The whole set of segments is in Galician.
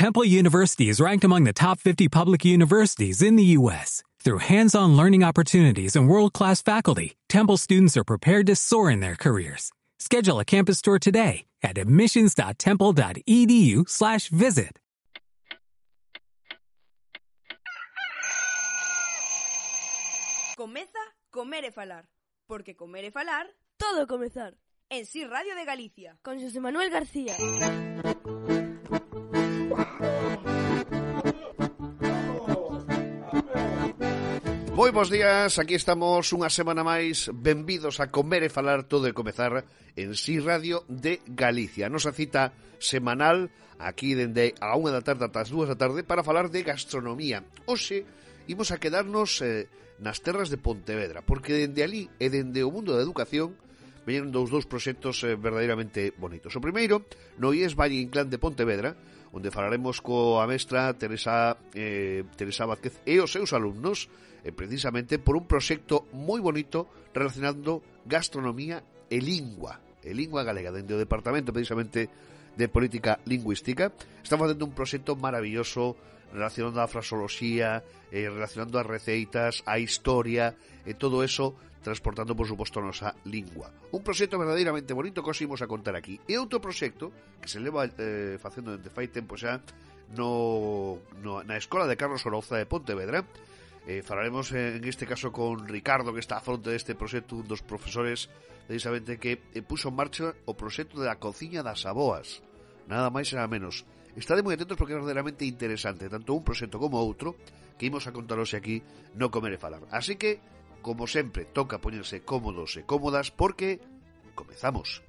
Temple University is ranked among the top 50 public universities in the U.S. Through hands-on learning opportunities and world-class faculty, Temple students are prepared to soar in their careers. Schedule a campus tour today at admissions.temple.edu/visit. Comeza Comer e Falar, porque comer e falar Todo comezar. en Si Radio de Galicia. Con José Manuel García. Moi bons días, aquí estamos unha semana máis Benvidos a comer e falar todo e comezar en Si Radio de Galicia. Nosa cita semanal aquí dende a unha da tarde ata as dúas da tarde Para falar de gastronomía. Oxe, imos a quedarnos eh, nas terras de Pontevedra Porque dende ali e dende o mundo da educación Veñeron dous dous proxectos eh, verdadeiramente bonitos. O primeiro, no IES Valle Inclán de Pontevedra onde falaremos coa mestra Teresa, eh, Teresa Vázquez e os seus alumnos eh, precisamente por un proxecto moi bonito relacionando gastronomía e lingua e lingua galega dentro do Departamento precisamente de Política Lingüística. Estamos facendo un proxecto maravilloso relacionando a frasoloxía eh, relacionando as receitas a historia e todo eso transportando, por suposto, a nosa lingua. Un proxecto verdadeiramente bonito que os imos a contar aquí. E outro proxecto que se leva eh, facendo dende fai tempo xa no, no, na Escola de Carlos Oroza de Pontevedra, Eh, falaremos eh, en este caso con Ricardo que está a fronte deste proxecto un dos profesores precisamente que eh, puso en marcha o proxecto da cociña das aboas nada máis e nada menos estade moi atentos porque é verdadeiramente interesante tanto un proxecto como outro que imos a contaros aquí no comer e falar así que Como sempre, toca poñerse cómodos e cómodas porque comezamos.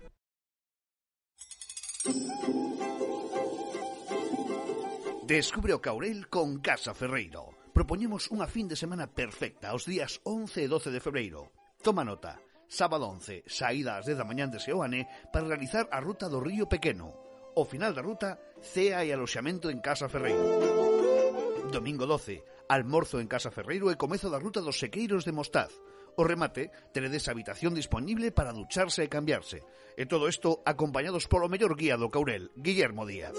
Descubre o Caurel con Casa Ferreiro. Propoñemos unha fin de semana perfecta os días 11 e 12 de febreiro. Toma nota, sábado 11, saída ás 10 da mañán de Seoane para realizar a ruta do Río Pequeno. O final da ruta, cea e aloxamento en Casa Ferreiro. Domingo 12, Almorzo en Casa Ferreiro e comezo da ruta dos sequeiros de Mostaz. O remate, tenedes habitación disponible para ducharse e cambiarse. E todo isto acompañados polo mellor guía do Caurel, Guillermo Díaz.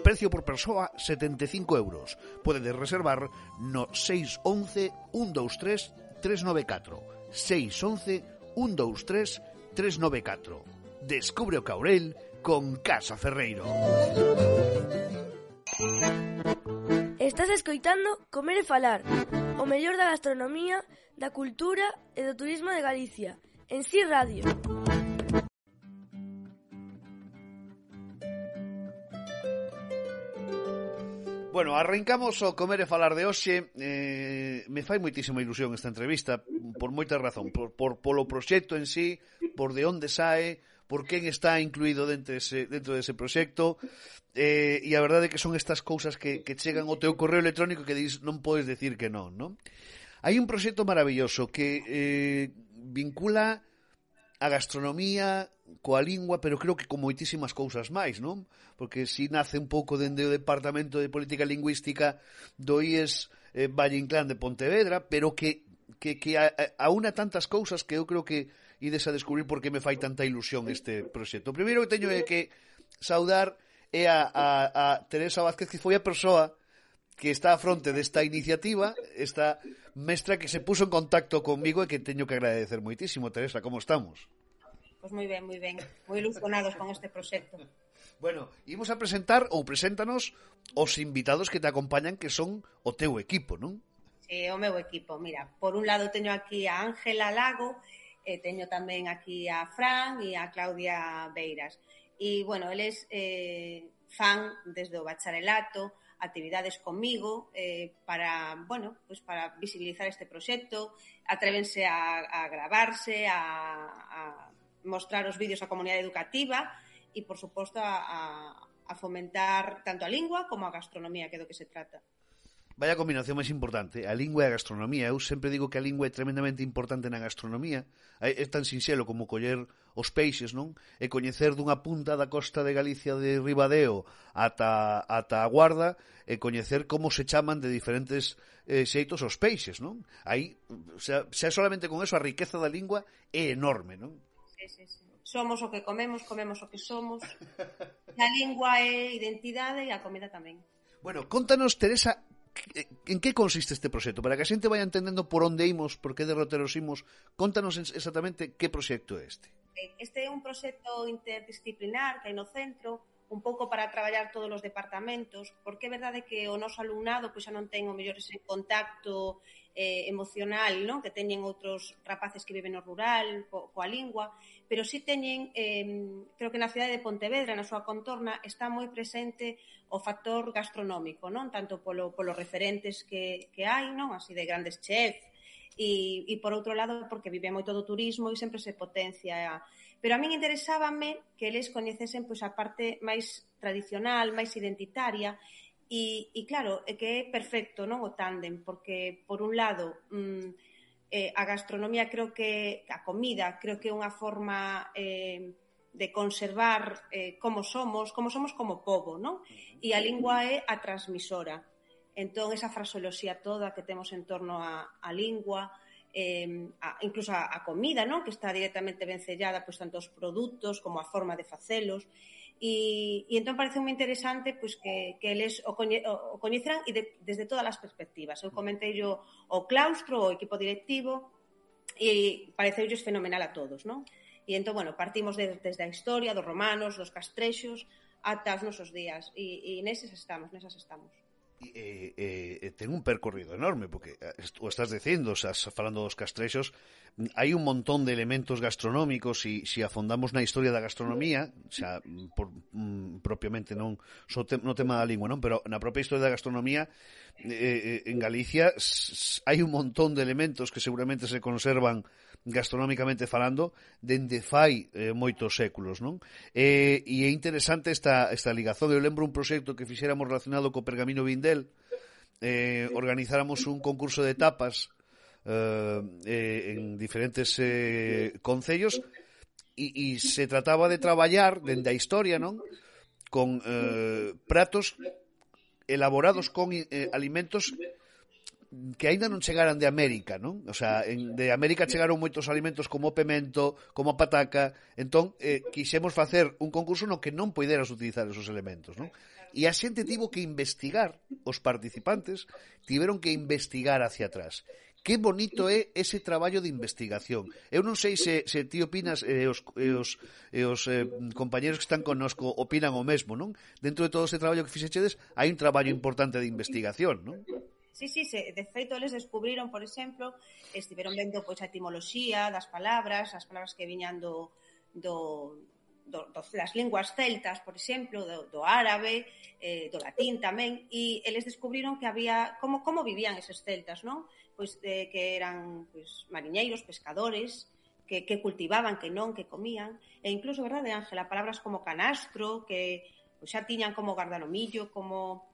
Precio por persoa 75 euros. Podedes reservar no 611 123 394. 611 123 394. Descubre o Caurel con Casa Ferreiro. Estás escoitando Comer e Falar, o mellor da gastronomía, da cultura e do turismo de Galicia, en Si sí Radio. Bueno, arrancamos o comer e falar de hoxe eh, Me fai moitísima ilusión esta entrevista Por moita razón Por, por polo proxecto en sí Por de onde sae por quen está incluído dentro dese, dentro dese proxecto eh, e a verdade é que son estas cousas que, que chegan ao teu correo electrónico que dis non podes decir que non, non? Hai un proxecto maravilloso que eh, vincula a gastronomía coa lingua, pero creo que con moitísimas cousas máis, non? Porque si nace un pouco dende o Departamento de Política Lingüística do IES eh, Valle Inclán de Pontevedra, pero que que, que a, a una tantas cousas que eu creo que ides a descubrir por que me fai tanta ilusión este proxecto. O primeiro que teño é que saudar é a, a, a Teresa Vázquez, que foi a persoa que está a fronte desta iniciativa, esta mestra que se puso en contacto conmigo e que teño que agradecer moitísimo. Teresa, como estamos? Pois moi ben, moi ben. Moi ilusionados con este proxecto. Bueno, imos a presentar ou preséntanos os invitados que te acompañan que son o teu equipo, non? Sí, o meu equipo. Mira, por un lado teño aquí a Ángela Lago, e teño tamén aquí a Fran e a Claudia Beiras. E, bueno, eles eh, fan desde o bacharelato actividades comigo eh, para, bueno, pues para visibilizar este proxecto, atrévense a, a gravarse, a, a mostrar os vídeos á comunidade educativa e, por suposto, a, a, a fomentar tanto a lingua como a gastronomía, que é do que se trata. Vaya combinación máis importante, a lingua e a gastronomía. Eu sempre digo que a lingua é tremendamente importante na gastronomía. É tan sinxelo como coller os peixes, non? E coñecer dunha punta da costa de Galicia de Ribadeo ata, ata a Guarda e coñecer como se chaman de diferentes eh, xeitos os peixes, non? Aí, xa, xa solamente con eso a riqueza da lingua é enorme, non? Sí, sí, sí. Somos o que comemos, comemos o que somos. A lingua é identidade e a comida tamén. Bueno, contanos, Teresa, en que consiste este proxecto? Para que a xente vaya entendendo por onde imos, por que derroteros imos, contanos exactamente que proxecto é este. Eh, este é un proxecto interdisciplinar que hai no centro, un pouco para traballar todos os departamentos, porque é verdade que o noso alumnado pois, xa non ten o mellor ese contacto eh, emocional non? Que teñen outros rapaces que viven no rural, co, coa lingua, pero sí teñen, eh, creo que na cidade de Pontevedra, na súa contorna, está moi presente o factor gastronómico, non? Tanto polo, polos referentes que, que hai, non? Así de grandes chefs, e, e por outro lado porque vive moito do turismo e sempre se potencia Pero a min interesábame que eles coñecesen pois a parte máis tradicional, máis identitaria e, e claro, é que é perfecto non o tándem, porque por un lado mm, eh, a gastronomía creo que a comida creo que é unha forma eh, de conservar eh, como somos, como somos como povo, non? E a lingua é a transmisora. Entón, esa fraseoloxía toda que temos en torno a, a lingua, eh, a, incluso a, a comida, non? Que está directamente vencellada, pois, tanto os produtos como a forma de facelos. E, e entón parece moi interesante pois, que, que eles o, coñe, o, o coñeceran e de, desde todas as perspectivas. Eu comentei yo o claustro, o equipo directivo, e pareceulles fenomenal a todos, non? E entón, bueno, partimos de, desde a historia dos romanos, dos castrexos, ata os nosos días. E, e neses estamos, nesas estamos. E, e, e ten un percorrido enorme, porque eh, o estás dicendo, estás falando dos castrexos, mm, hai un montón de elementos gastronómicos e se afondamos na historia da gastronomía, xa mm, por, mm, propiamente non só so te, no tema da lingua, non, pero na propia historia da gastronomía eh, eh en Galicia hai un montón de elementos que seguramente se conservan gastronómicamente falando dende fai eh, moitos séculos, non? Eh, e é interesante esta esta ligazón. Eu lembro un proxecto que fixéramos relacionado co pergamino Vindel, eh, organizáramos un concurso de tapas eh, eh en diferentes eh, concellos e, e se trataba de traballar dende a historia, non? Con eh, pratos elaborados con eh, alimentos que aínda non chegaran de América, non? O sea, en, de América chegaron moitos alimentos como o pemento, como a pataca, entón eh, quixemos facer un concurso no que non poideras utilizar esos elementos, non? E a xente tivo que investigar, os participantes tiveron que investigar hacia atrás. Que bonito é ese traballo de investigación. Eu non sei se, se ti opinas e eh, os, e eh, os, e eh, os eh, compañeros que están connosco opinan o mesmo, non? Dentro de todo ese traballo que fixechedes, hai un traballo importante de investigación, non? Sí, sí, se, de feito, eles descubriron, por exemplo, estiveron vendo pois, a etimoloxía das palabras, as palabras que viñan do, do, do, dos, das linguas celtas, por exemplo, do, do árabe, eh, do latín tamén, e eles descubriron que había como como vivían eses celtas, non? Pois eh, que eran pois mariñeiros, pescadores, que, que cultivaban, que non, que comían, e incluso, verdade, Ángela, palabras como canastro, que pois, xa tiñan como gardanomillo, como...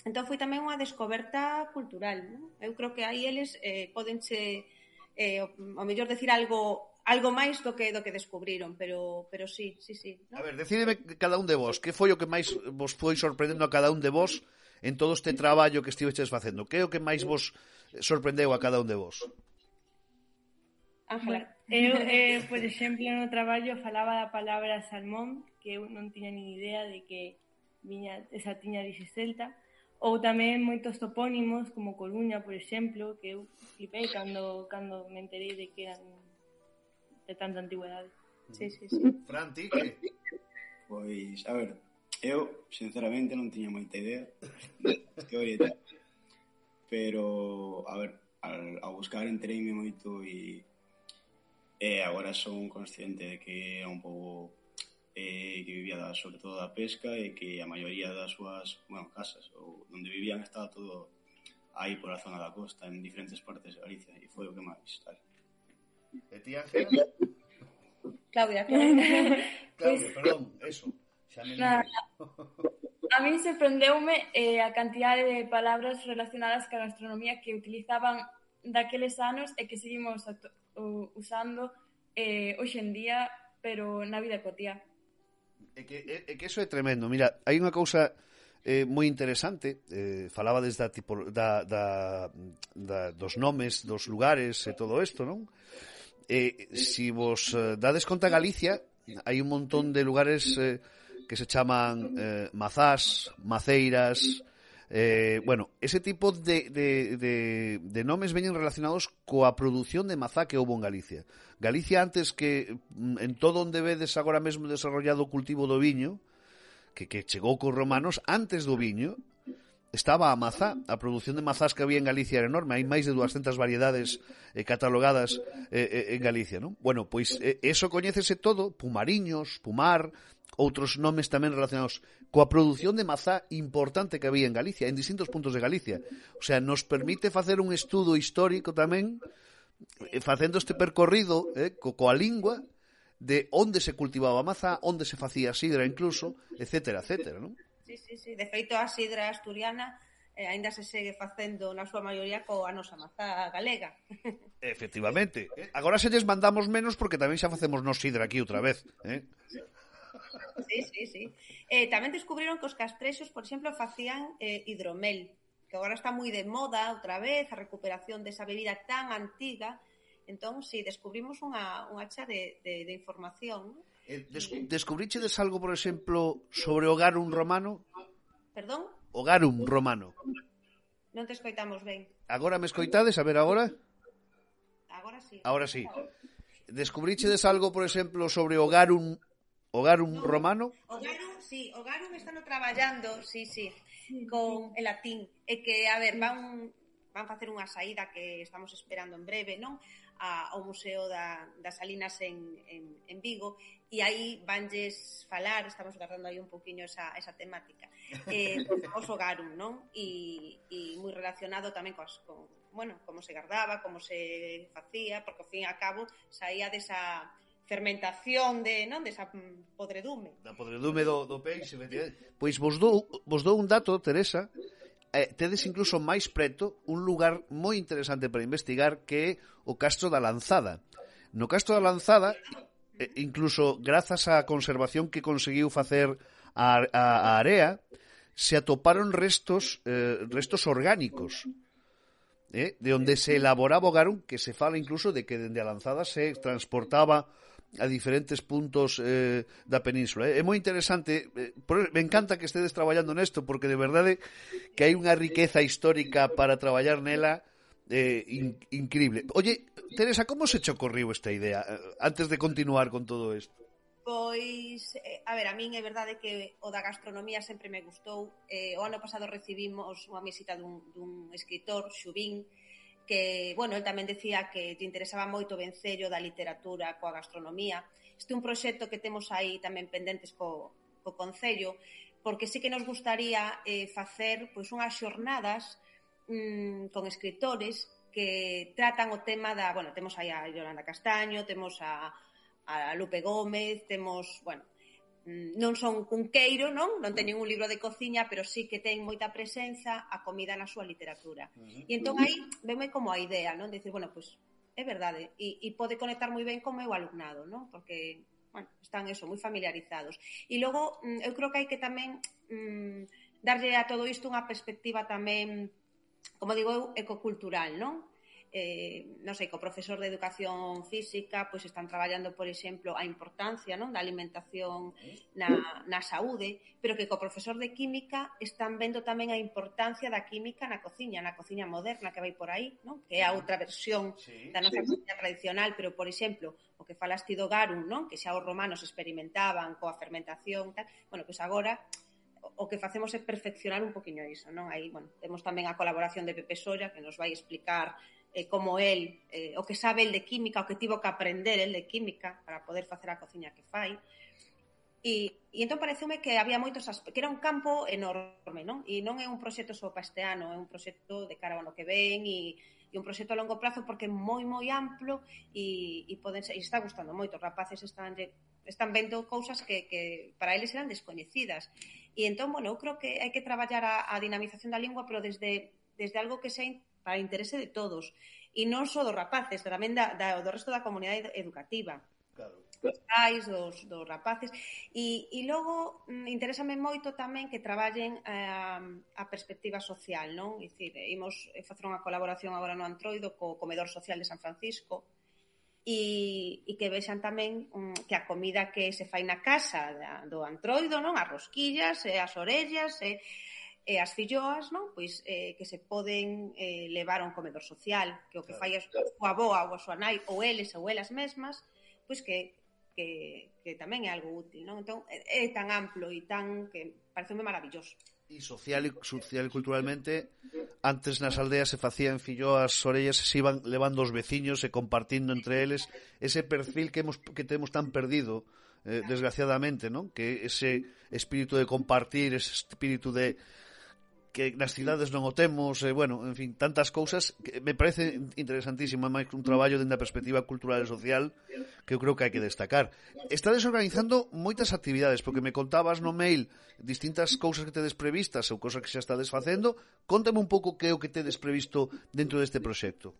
Entón foi tamén unha descoberta cultural, non? Eu creo que aí eles eh, podenche, eh, o, o mellor decir algo algo máis do que do que descubriron, pero pero sí, sí, sí. ¿no? A ver, decídeme cada un de vos, que foi o que máis vos foi sorprendendo a cada un de vos en todo este traballo que estiveches facendo? Que é o que máis vos sorprendeu a cada un de vos? Ángela. Eu, eh, por exemplo, no traballo falaba da palabra salmón, que eu non tiña nin idea de que viña, esa tiña orixe celta, ou tamén moitos topónimos, como Coruña, por exemplo, que eu flipei cando, cando me enterei de que eran de tanta antigüedade. Sí, sí, sí. Fran, ti que? Pois, a ver, eu, sinceramente, non tiña moita idea de teoría e tal. Pero, a ver, al, a buscar entreime moito e e agora son consciente de que é un pouco eh, que vivía da, sobre todo da pesca e que a maioría das súas bueno, casas ou onde vivían estaba todo aí pola zona da costa en diferentes partes de Galicia e foi o que máis tal. E ti, Ángela? Claudia, Claudia. Claudia, perdón, eso. Xa me A mí sorprendeume eh, a cantidade de palabras relacionadas ca gastronomía que utilizaban daqueles anos e que seguimos usando eh, hoxe en día, pero na vida cotía. É que, é, é que eso é tremendo. Mira, hai unha cousa eh, moi interesante eh, falaba desde a tipo, da, da, da, dos nomes dos lugares e todo isto non? Eh, si vos eh, dades conta Galicia, hai un montón de lugares eh, que se chaman eh, mazás, maceiras, eh, bueno, ese tipo de, de, de, de nomes veñen relacionados coa produción de mazá que houve en Galicia. Galicia antes que mm, en todo onde vedes agora mesmo desarrollado o cultivo do viño, que, que chegou cos romanos antes do viño, estaba a mazá, a produción de mazás que había en Galicia era enorme, hai máis de 200 variedades eh, catalogadas eh, eh, en Galicia, non? Bueno, pois eh, eso coñécese todo, pumariños, pumar, outros nomes tamén relacionados coa produción de mazá importante que había en Galicia, en distintos puntos de Galicia. O sea, nos permite facer un estudo histórico tamén eh, facendo este percorrido eh, co, coa lingua de onde se cultivaba mazá, onde se facía sidra incluso, etcétera, etcétera, non? Sí, sí, sí. De feito, a sidra asturiana eh, aínda se segue facendo na súa maioría coa nosa mazá galega. Efectivamente. Eh? Agora se lles mandamos menos porque tamén xa facemos nos sidra aquí outra vez. Eh? Sí, sí, sí. Eh, tamén descubriron que os castrexos, por exemplo, facían eh, hidromel, que agora está moi de moda outra vez, a recuperación desa bebida tan antiga Entón, si, sí, descubrimos unha, unha cha de, de, de información. Non? Eh, des, descubrichedes algo, por exemplo, sobre o garum romano? Perdón? O garum romano. Non te escoitamos ben. Agora me escoitades? A ver, agora? Agora sí. Agora sí. Descubrichedes algo, por exemplo, sobre o garum o garum no, romano? O garum, sí, o garum están traballando, sí, sí, con el latín. É que, a ver, van, van facer unha saída que estamos esperando en breve, non? a, ao Museo da, das Salinas en, en, en Vigo e aí vanlles falar, estamos agarrando aí un poquinho esa, esa temática, eh, pois do famoso garum, non? E, e moi relacionado tamén coas, con, bueno, como se guardaba, como se facía, porque ao fin e a cabo saía desa fermentación de, non, desa podredume. Da podredume do, do peixe, pois vos dou, vos dou un dato, Teresa, eh, tedes incluso máis preto un lugar moi interesante para investigar que é o Castro da Lanzada. No Castro da Lanzada, eh, incluso grazas á conservación que conseguiu facer a, a, a area, se atoparon restos eh, restos orgánicos eh, de onde se elaboraba o garum que se fala incluso de que dende a lanzada se transportaba a diferentes puntos eh, da península. Eh. É moi interesante, eh, por, me encanta que estedes traballando nesto, porque de verdade que hai unha riqueza histórica para traballar nela eh, in, increíble. Oye, Teresa, como se che ocorriu esta idea eh, antes de continuar con todo isto? Pois, eh, a ver, a min é verdade que o da gastronomía sempre me gustou. Eh, o ano pasado recibimos unha visita dun, dun escritor, Xubín, que, bueno, el tamén decía que te interesaba moito o vencello da literatura coa gastronomía. Este é un proxecto que temos aí tamén pendentes co, co Concello, porque sí que nos gustaría eh, facer pois unhas xornadas mmm, con escritores que tratan o tema da, bueno, temos aí a Yolanda Castaño, temos a, a Lupe Gómez, temos, bueno, Mm, non son cunqueiro, non? Non teñen un libro de cociña, pero sí que ten moita presenza a comida na súa literatura. Uh -huh. E entón aí veme como a idea, non? Decir, bueno, pois pues, é verdade, e, e pode conectar moi ben con meu alumnado, non? Porque, bueno, están eso, moi familiarizados. E logo, mm, eu creo que hai que tamén mm, darlle a todo isto unha perspectiva tamén, como digo eu, ecocultural, non? eh, non sei, co profesor de educación física, pois están traballando, por exemplo, a importancia non da alimentación na, na saúde, pero que co profesor de química están vendo tamén a importancia da química na cociña, na cociña moderna que vai por aí, non? que é a outra versión sí, da nosa sí. cociña tradicional, pero, por exemplo, o que falas ti do garum, non? que xa os romanos experimentaban coa fermentación, tal, bueno, pois agora o que facemos é perfeccionar un poquinho iso, non? Aí, bueno, temos tamén a colaboración de Pepe Solla que nos vai explicar eh, como el, eh, o que sabe el de química, o que tivo que aprender el de química para poder facer a cociña que fai. E, e entón pareceume que había moitos aspectos, que era un campo enorme, non? E non é un proxecto só para este ano, é un proxecto de cara ao ano que ven e, e un proxecto a longo prazo porque é moi moi amplo e, e poden ser, e está gustando moito, os rapaces están están vendo cousas que, que para eles eran descoñecidas. E entón, bueno, eu creo que hai que traballar a, a dinamización da lingua, pero desde desde algo que sea a interese de todos e non só dos rapaces, tamén da, da, do resto da comunidade educativa. Claro. Dos pais, dos, dos rapaces. E, e logo, mm, interésame moito tamén que traballen a, a perspectiva social, non? E dicir, imos eh, facer unha colaboración agora no Antroido co Comedor Social de San Francisco, e, e que vexan tamén um, que a comida que se fai na casa da, do antroido, non? As rosquillas, e as orellas, e E as filloas, non? Pois eh, que se poden eh, levar a un comedor social, que o que fai a súa aboa ou a súa nai, ou eles ou elas mesmas, pois que, que, que tamén é algo útil, non? Entón, é, é tan amplo e tan que pareceme maravilloso. E social e social e culturalmente antes nas aldeas se facían filloas orellas e se iban levando os veciños e compartindo entre eles ese perfil que hemos que temos tan perdido eh, desgraciadamente, non? Que ese espírito de compartir, ese espírito de que nas cidades non o temos, e, bueno, en fin, tantas cousas que me parece interesantísimo, máis un traballo dende a perspectiva cultural e social que eu creo que hai que destacar. Estades organizando moitas actividades, porque me contabas no mail distintas cousas que tedes previstas ou cousas que xa estades facendo. Contame un pouco que é o que tedes previsto dentro deste proxecto.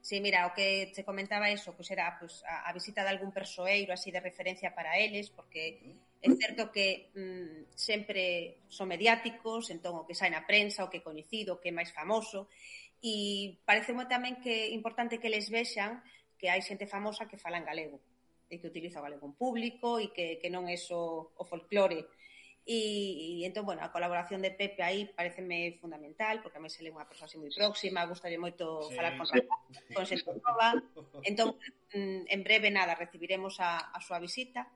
Sí, mira, o que te comentaba eso, pois pues era pues, a, a visita de algún persoeiro así de referencia para eles, porque É certo que mm, sempre son mediáticos, entón o que sai na prensa, o que é coñecido, o que é máis famoso, e pareceme tamén que é importante que les vexan que hai xente famosa que fala en galego e que utiliza o galego en público e que, que non é só o folclore. E, e entón, bueno, a colaboración de Pepe aí pareceme fundamental, porque a mí se le unha persoa así moi próxima, gustaría moito sí, falar con sí. Con xente nova. Entón, en breve, nada, recibiremos a, a súa visita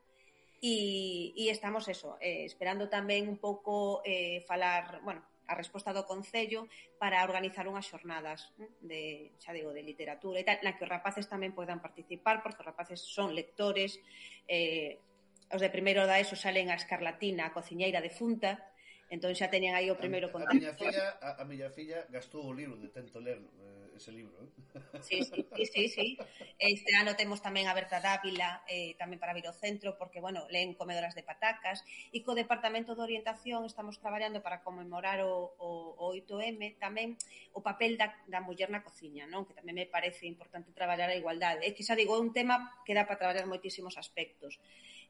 E, e estamos eso, eh, esperando tamén un pouco eh, falar, bueno, a resposta do Concello para organizar unhas xornadas de, xa digo, de literatura e tal, na que os rapaces tamén poidan participar, porque os rapaces son lectores, eh, os de primeiro da ESO salen a Escarlatina, a cociñeira de Funta, entón xa teñen aí o primeiro contacto. A, a, miña filla, a, a miña filla gastou o libro de tanto ler, eh, ese libro. Eh? Sí, sí, sí, sí, sí. Este ano temos tamén a Berta Dávila, eh, tamén para vir ao centro, porque, bueno, leen comedoras de patacas, e co Departamento de Orientación estamos traballando para conmemorar o, o, o 8M tamén o papel da, da muller na cociña, non? que tamén me parece importante traballar a igualdade. É que xa digo, é un tema que dá para traballar moitísimos aspectos.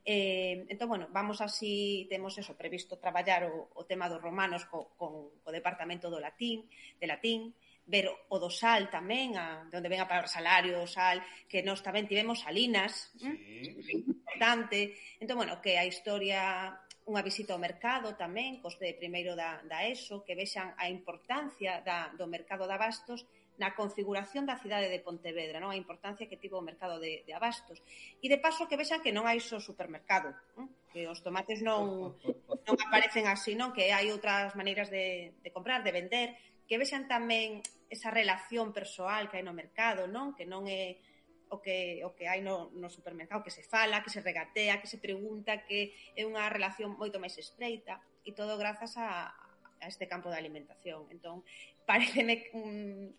Eh, entón, bueno, vamos así, temos eso, previsto traballar o, o tema dos romanos co, con o Departamento do Latín, de Latín, ver o do sal tamén, a, de onde ven a palabra salario, o sal, que nós tamén tivemos salinas, sí. ¿eh? importante. Entón, bueno, que a historia unha visita ao mercado tamén, cos de primeiro da, da ESO, que vexan a importancia da, do mercado de abastos na configuración da cidade de Pontevedra, non a importancia que tivo o mercado de, de abastos. E de paso que vexan que non hai só supermercado, non? que os tomates non, non aparecen así, non que hai outras maneiras de, de comprar, de vender, que vexan tamén esa relación persoal que hai no mercado, non? Que non é o que o que hai no, no supermercado, que se fala, que se regatea, que se pregunta, que é unha relación moito máis estreita e todo grazas a, a este campo da alimentación. Entón, pareceme un,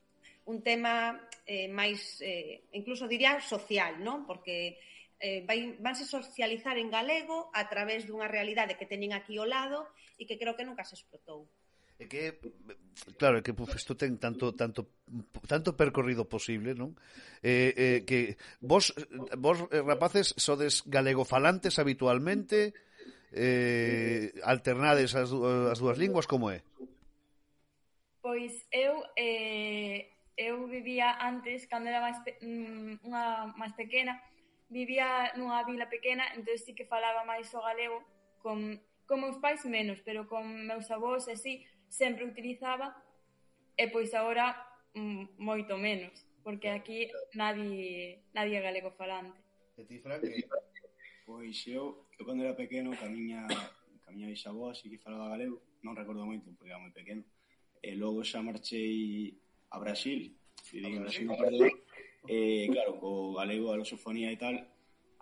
un tema eh, máis, eh, incluso diría social, non? Porque eh, vai, vanse socializar en galego a través dunha realidade que teñen aquí ao lado e que creo que nunca se explotou. É que claro, é que puf, isto ten tanto tanto tanto percorrido posible, non? Eh, eh, que vos vos eh, rapaces sodes galegofalantes habitualmente eh, alternades as, as dúas linguas como é? Pois eu eh, eu vivía antes cando era máis pe... Mm, unha máis pequena, vivía nunha vila pequena, entón sí que falaba máis o galego con con meus pais menos, pero con meus avós e así sempre utilizaba e pois agora mm, moito menos, porque aquí nadie nadie é galego falante. E ti, Fran, que pois eu, eu cando era pequeno, ca miña, ca miña bisavó así que falaba galego, non recordo moito, porque era moi pequeno. E logo xa marchei a Brasil, vivín en Brasil un par de e claro, co galego, a lusofonía e tal,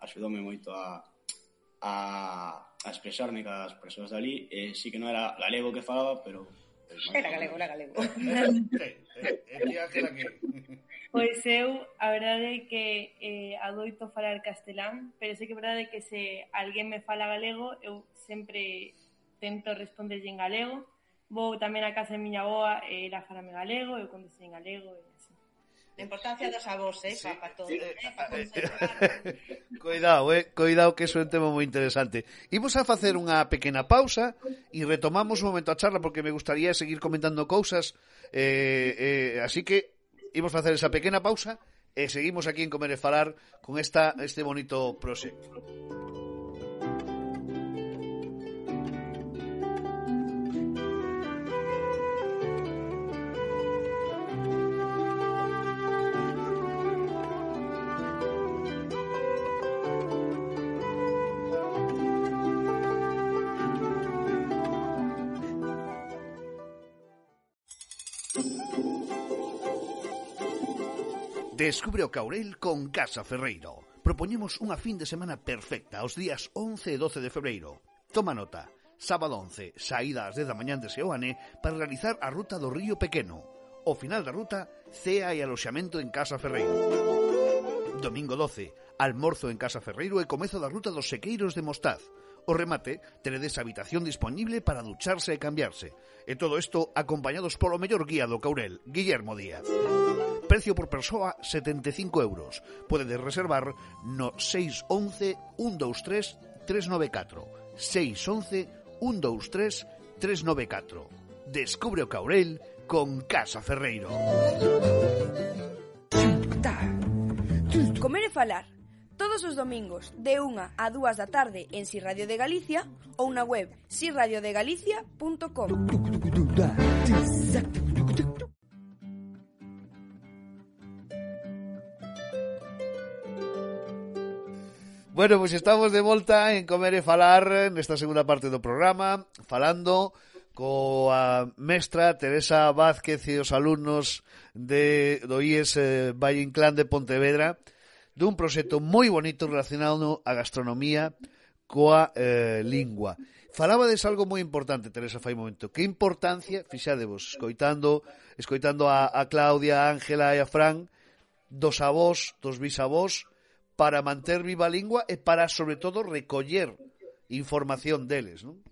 axudoume moito a, a, a expresarme cas persoas dali, e sí que non era galego que falaba, pero Era galego, era galego. Era, era, que... Pois eu, a verdade é que eh, adoito falar castelán, pero sei que a verdade é que se alguén me fala galego, eu sempre tento responderlle en galego. Vou tamén a casa de miña boa, e eh, ela falame galego, eu contestei en galego e así. A importancia dos avós, eh, sí. para todo, eh, Cuidado, eh, cuidado que eso é un tema moi interesante. Imos a facer unha pequena pausa e retomamos un momento a charla porque me gustaría seguir comentando cousas eh, eh, así que imos facer esa pequena pausa e seguimos aquí en Comer e Falar con esta, este bonito proxecto. Descubre o Caurel con Casa Ferreiro. Propoñemos unha fin de semana perfecta os días 11 e 12 de febreiro. Toma nota. Sábado 11, saída ás 10 da mañán de Seoane para realizar a ruta do Río Pequeno. O final da ruta, cea e aloxamento en Casa Ferreiro. Domingo 12, almorzo en Casa Ferreiro e comezo da ruta dos Sequeiros de Mostaz. O remate, tenedes habitación disponible para ducharse e cambiarse. E todo isto acompañados polo mellor guía do Caurel, Guillermo Díaz. Precio por persoa 75 euros. Podedes reservar no 611 123 394. 611 123 394. Descubre o Caurel con Casa Ferreiro. Comer e falar todos os domingos de 1 a 2 da tarde en Si Radio de Galicia ou na web sirradiodegalicia.com. Bueno, pois pues estamos de volta en Comer e Falar nesta segunda parte do programa, falando coa mestra Teresa Vázquez e os alumnos de, do IES eh, Valle Inclán de Pontevedra dun proxecto moi bonito relacionado a gastronomía coa eh, lingua. Falabades algo moi importante, Teresa, fai momento. Que importancia, fixadevos, escoitando, escoitando a, a Claudia, a Ángela e a Fran, dos avós, dos bisavós, para manter viva a lingua e para, sobre todo, recoller información deles, non?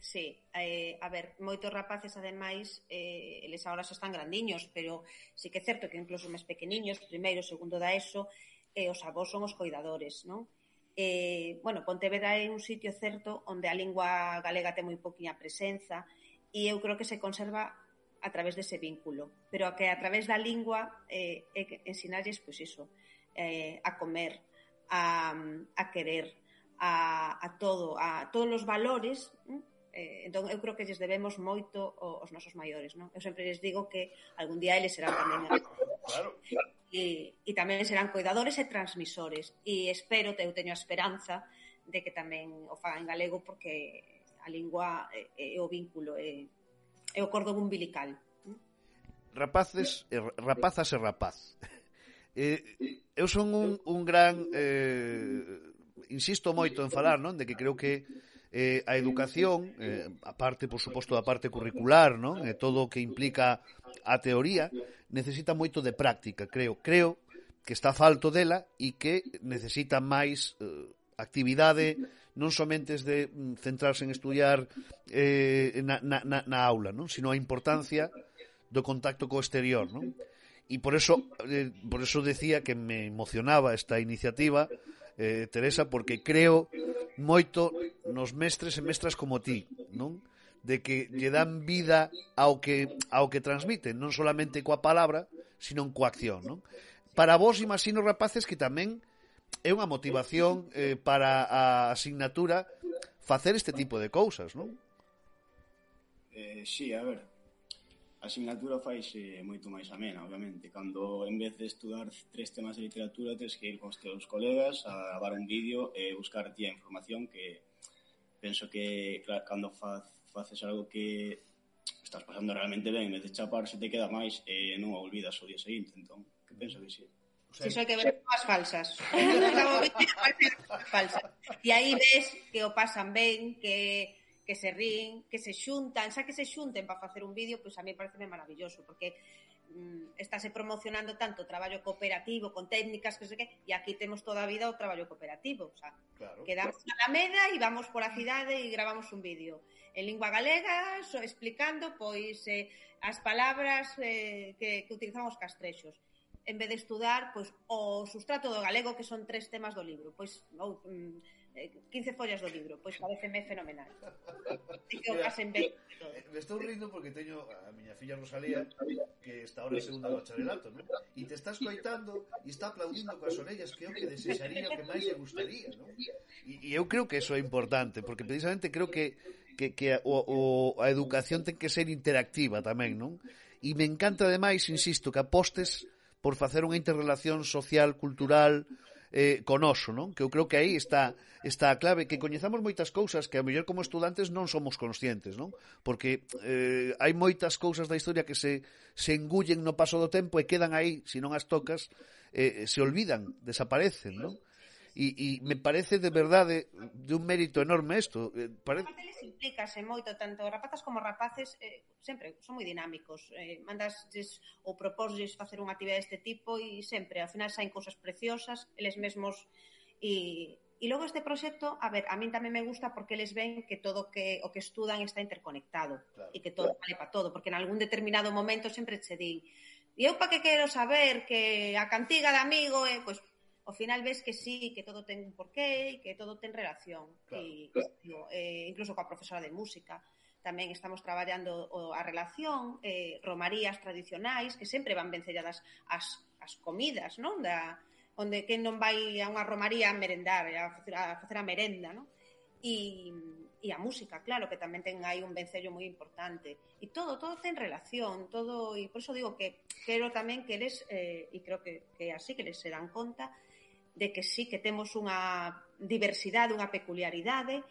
Sí, eh, a ver, moitos rapaces ademais eh, eles agora xa están grandiños pero sí que é certo que incluso máis pequeniños primeiro, segundo da ESO eh, os avós son os coidadores non? Eh, bueno, Pontevedra é un sitio certo onde a lingua galega ten moi poquinha presenza e eu creo que se conserva a través dese vínculo pero que a través da lingua eh, ensinalles pois iso, eh, a comer, a, a querer, a, a todo, a todos os valores, eh, entón eu creo que lles debemos moito aos nosos maiores, non? Eu sempre lles digo que algún día eles serán tamén claro, claro. E, e tamén serán cuidadores e transmisores. E espero, eu teño a esperanza de que tamén o fagan en galego porque a lingua é, é o vínculo é, é o cordón umbilical rapaces, rapazas e rapaz. Eh, eu son un, un gran... Eh, insisto moito en falar, non? De que creo que eh, a educación, eh, a parte, por suposto, da parte curricular, non? E eh, todo o que implica a teoría, necesita moito de práctica, creo. Creo que está falto dela e que necesita máis eh, actividade non somente de mm, centrarse en estudiar eh, na, na, na aula, non? sino a importancia do contacto co exterior. Non? Y por eso, eh, por eso decía que me emocionaba esta iniciativa, eh, Teresa, porque creo moito nos mestres e mestras como ti, non? De que lle dan vida ao que, ao que transmiten, non solamente coa palabra, sino coa acción, non? Para vos, imagino, rapaces, que tamén é unha motivación eh, para a asignatura facer este tipo de cousas, non? Eh, sí, a ver, a asignatura faise moito máis amena, obviamente. Cando, en vez de estudar tres temas de literatura, tens que ir cos teus colegas a gravar un vídeo e buscar ti a información que penso que claro, cando faz, faces algo que estás pasando realmente ben, en vez de chapar, se te queda máis e non o olvidas o día seguinte. Entón, que penso que sí. O sea, Iso hai que ver as falsas. falsas. E aí ves que o pasan ben, que que se rin, que se xuntan, xa que se xunten para facer un vídeo, pois a mí parece maravilloso, porque mm, estáse promocionando tanto o traballo cooperativo con técnicas que sei que, e aquí temos toda a vida o traballo cooperativo, o sea, claro, quedamos claro. a la meda e vamos por a cidade e gravamos un vídeo. En lingua galega, so, explicando pois eh, as palabras eh, que, que utilizamos castrexos. En vez de estudar pois o sustrato do galego que son tres temas do libro, pois ou, mm, 15 follas do libro, pois pareceme fenomenal. Así que o casen ben. Me estou rindo porque teño a miña filla Rosalía que está ahora en segundo bacharelato, non? E te estás coitando e está aplaudindo coas orellas que é o que desexaría que máis lle gustaría, non? E, e eu creo que eso é importante, porque precisamente creo que que, que o, o, a educación ten que ser interactiva tamén, non? E me encanta ademais, insisto, que apostes por facer unha interrelación social, cultural, eh, conoso, non? Que eu creo que aí está, está a clave, que coñezamos moitas cousas que a mellor como estudantes non somos conscientes, non? Porque eh, hai moitas cousas da historia que se, se engullen no paso do tempo e quedan aí, se non as tocas, eh, se olvidan, desaparecen, non? E, e me parece de verdade de un mérito enorme isto. Eh, pare... Aparte, les implícase eh, moito, tanto rapazas como rapaces, eh, sempre son moi dinámicos. Eh, mandas ou propósles facer unha actividade deste tipo e sempre, ao final, saen cousas preciosas, eles mesmos e E logo este proxecto, a ver, a min tamén me gusta porque eles ven que todo que o que estudan está interconectado claro. e que todo vale para todo, porque en algún determinado momento sempre che din, e eu para que quero saber que a cantiga de amigo é, eh, pois ao final ves que sí, que todo ten un porqué e que todo ten relación. Claro, e, claro. No, eh, incluso coa profesora de música tamén estamos traballando o, a relación, eh, romarías tradicionais que sempre van vencelladas as, as comidas, non? Da, onde quen non vai a unha romaría a merendar, a facer a, facer a merenda, non? E, e a música, claro, que tamén ten aí un vencello moi importante. E todo, todo ten relación, todo, e por iso digo que quero tamén que eles, eh, e creo que, que así, que les se dan conta, de que sí que temos unha diversidade, unha peculiaridade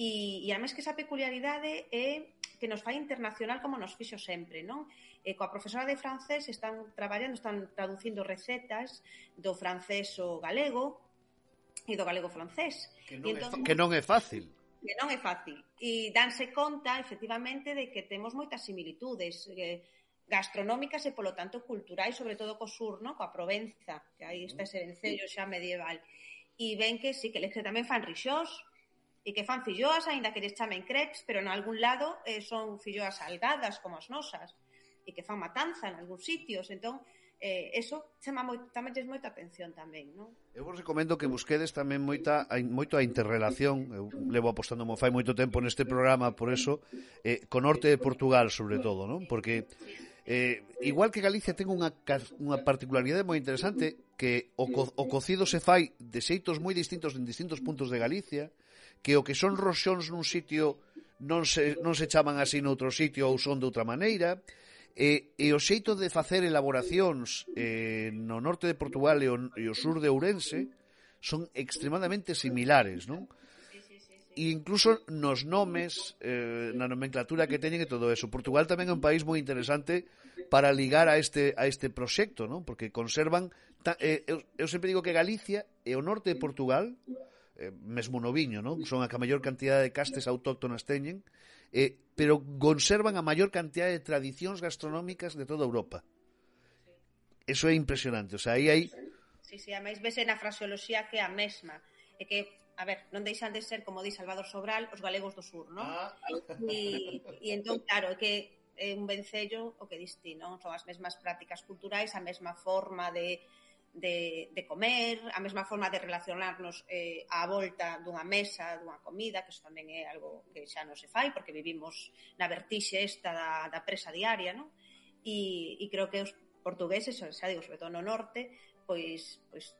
e, e además que esa peculiaridade é que nos fai internacional como nos fixo sempre, non? E coa profesora de francés están traballando, están traducindo recetas do francés ao galego e do galego francés. Que non, entón, é, que non é fácil. Que non é fácil. E danse conta, efectivamente, de que temos moitas similitudes. Eh, gastronómicas e, polo tanto, culturais, sobre todo co sur, no? coa Provenza, que aí está ese vencello xa medieval. E ven que sí, que les que tamén fan rixós, e que fan filloas, aínda que les chamen crepes, pero en algún lado eh, son filloas salgadas como as nosas, e que fan matanza en algúns sitios, entón, eh, eso chama moi, tamén tes moita atención tamén, non? Eu vos recomendo que busquedes tamén moita a, moito a interrelación, eu levo apostando mo fai moito tempo neste programa por eso, eh, con norte de Portugal sobre todo, non? Porque sí Eh, igual que Galicia ten unha, unha particularidade moi interesante que o, co, o cocido se fai de xeitos moi distintos en distintos puntos de Galicia, que o que son roxóns nun sitio non se, non se chaman así noutro sitio ou son de outra maneira, E, e o xeito de facer elaboracións eh, no norte de Portugal e o, e o sur de Ourense son extremadamente similares, non? incluso nos nomes, eh, na nomenclatura que teñen e todo eso. Portugal tamén é un país moi interesante para ligar a este a este proxecto, ¿no? Porque conservan ta, eh, eu, eu sempre digo que Galicia e o norte de Portugal eh, mesmo no viño, ¿no? Son a que a maior cantidad de castes autóctonas teñen, eh, pero conservan a maior cantidad de tradicións gastronómicas de toda Europa. Eso é impresionante, o sea, aí hai Sí, sí, ademais vese na fraseoloxía que é a mesma, é que a ver, non deixan de ser, como di Salvador Sobral, os galegos do sur, non? Ah. E, e entón, claro, que é un vencello o que diste, non? Son as mesmas prácticas culturais, a mesma forma de, de, de comer, a mesma forma de relacionarnos eh, á volta dunha mesa, dunha comida, que iso tamén é algo que xa non se fai, porque vivimos na vertixe esta da, da presa diaria, non? E, e creo que os portugueses, xa digo, sobre todo no norte, pois, pois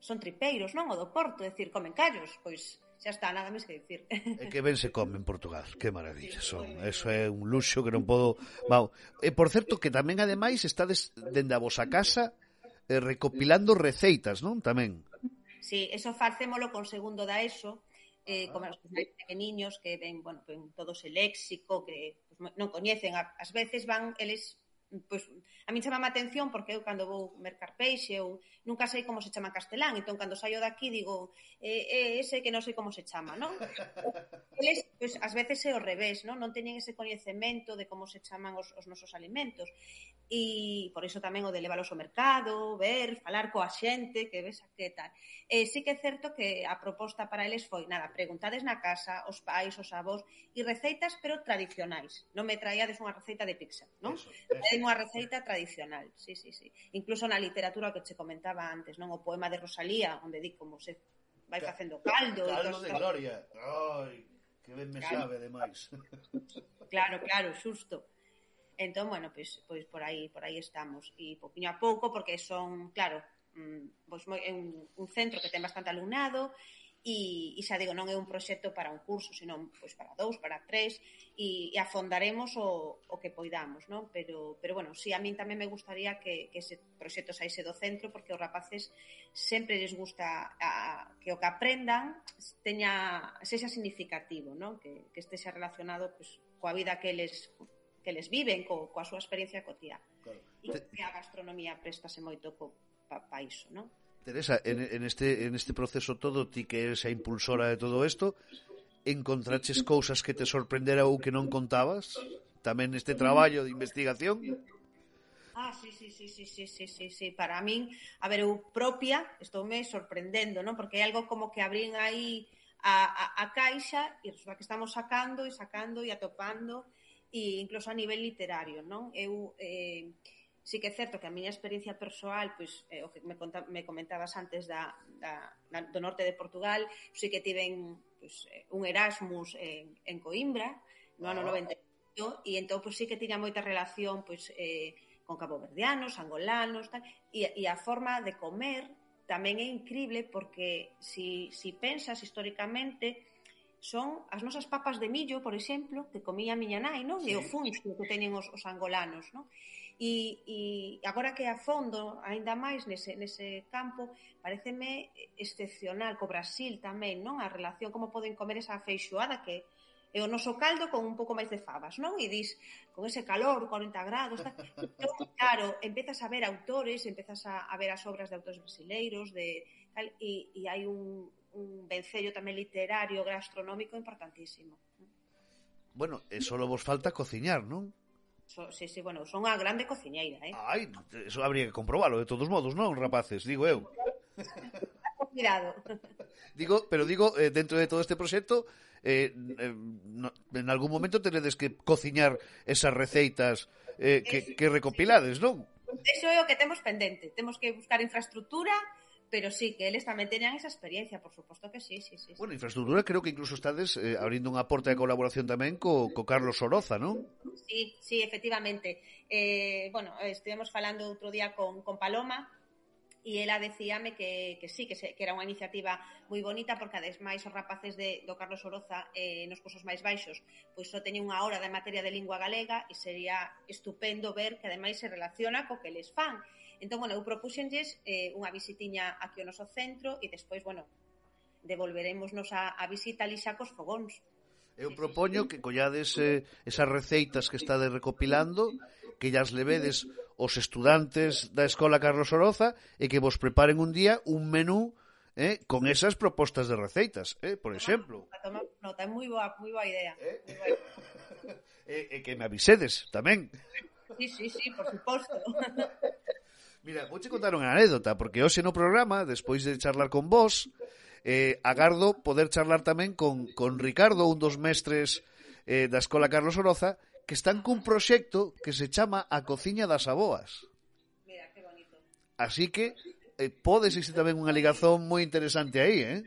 son tripeiros, non? O do Porto, é dicir, comen callos, pois xa está, nada máis que dicir. É que ben se come en Portugal, que maravilla sí, son. Eso é un luxo que non podo... Mau. E por certo que tamén ademais estades dende a vosa casa eh, recopilando receitas, non? Tamén. Sí, eso facémolo con segundo da ESO, eh, como os pequeniños que ven, bueno, ven todo ese léxico que pues, non coñecen, ás veces van eles pois, a min chamama a atención porque eu cando vou mercar peixe ou nunca sei como se chama en castelán, entón cando saio daqui digo, eh, eh, ese que non sei como se chama, non? Eles, pois, ás veces é o revés, non? Non teñen ese coñecemento de como se chaman os, os nosos alimentos e por iso tamén o de leválos ao mercado, ver, falar coa xente, que ves a que tal. E sí que é certo que a proposta para eles foi, nada, preguntades na casa, os pais, os avós, e receitas, pero tradicionais. Non me traíades unha receita de pizza, non? Eso, eso. unha receita tradicional, sí, sí, sí. Incluso na literatura que che comentaba antes, non? O poema de Rosalía, onde di como se vai facendo caldo. Caldo de gloria. Ai, que ben me sabe, demais. Claro, claro, xusto. Entón, bueno, pois, pois por aí por aí estamos. E poquinho a pouco, porque son, claro, mm, pois moi, é un, un centro que ten bastante alumnado e, e xa digo, non é un proxecto para un curso, senón pois para dous, para tres e, e afondaremos o, o que poidamos, non? Pero, pero bueno, si sí, a min tamén me gustaría que, que ese proxecto saíse do centro porque os rapaces sempre les gusta a, que o que aprendan teña sexa significativo, non? Que, que este xa relacionado pois, coa vida que eles que les viven co, coa súa experiencia cotía. Claro. E que a gastronomía préstase moito co, pa, pa iso, non? Teresa, en, en, este, en este proceso todo, ti que eres a impulsora de todo isto, encontraches cousas que te sorprendera ou que non contabas? Tamén neste traballo de investigación? Ah, sí, sí, sí, sí, sí, sí, sí, sí. Para min, a ver, eu propia estou me sorprendendo, non? Porque é algo como que abrín aí a, a, a caixa e resulta que estamos sacando e sacando e atopando e incluso a nivel literario, non? Eu eh, sí que é certo que a miña experiencia persoal, pois, eh, o que me, conta, me comentabas antes da, da, da, do norte de Portugal, sí que tiven pois, eh, un Erasmus en, en Coimbra, no ano ah. 98, e entón pois, sí que tiña moita relación pois, eh, con caboverdianos, angolanos, tal, e, e a forma de comer tamén é increíble porque si, si pensas históricamente son as nosas papas de millo, por exemplo, que comía a miña nai, non? Sí. E o funcho que teñen os, os angolanos, non? E, e agora que a fondo aínda máis nese, nese campo, pareceme excepcional co Brasil tamén, non? A relación como poden comer esa feixoada que é o noso caldo con un pouco máis de fabas, non? E dis, con ese calor, 40 grados, tal. Entón, claro, empezas a ver autores, empezas a, a ver as obras de autores brasileiros, de tal, e, e hai un un vencello tamén literario, gastronómico importantísimo. Bueno, eh, e só vos falta cociñar, non? So, sí, sí, bueno, son a grande cociñeira, eh? Ai, eso habría que comprobalo, de todos modos, non, rapaces? Digo eu. Cuidado. Digo, pero digo, eh, dentro de todo este proxecto, eh, eh, no, en algún momento tenedes que cociñar esas receitas eh, que, que recopilades, non? Eso é o que temos pendente. Temos que buscar infraestructura, pero sí, que eles tamén tenían esa experiencia, por suposto que sí, sí, sí. Bueno, infraestructura creo que incluso estades eh, abrindo unha porta de colaboración tamén co, co Carlos Oroza, non? Sí, sí, efectivamente. Eh, bueno, estivemos falando outro día con, con Paloma, e ela decíame que, que sí, que, se, que era unha iniciativa moi bonita porque ademais os rapaces de, do Carlos Oroza eh, nos cursos máis baixos pois só teñen unha hora de materia de lingua galega e sería estupendo ver que ademais se relaciona co que les fan Entón, bueno, eu propuxenlles eh, unha visitiña aquí ao noso centro e despois, bueno, devolveremosnos a, a visita ali xa cos fogóns. Eu propoño que collades eh, esas receitas que estades recopilando, que llas levedes os estudantes da Escola Carlos Oroza e que vos preparen un día un menú eh, con esas propostas de receitas, eh, por exemplo. Toma, toma nota, é moi boa, moi boa idea. Eh? Moi boa idea. e, e que me avisedes tamén. Sí, sí, sí, por suposto. Mira, vou che contar unha anécdota, porque hoxe no programa, despois de charlar con vos, eh, agardo poder charlar tamén con, con Ricardo, un dos mestres eh, da Escola Carlos Oroza, que están cun proxecto que se chama A Cociña das Aboas. Mira, que bonito. Así que eh, pode existir tamén unha ligazón moi interesante aí, eh?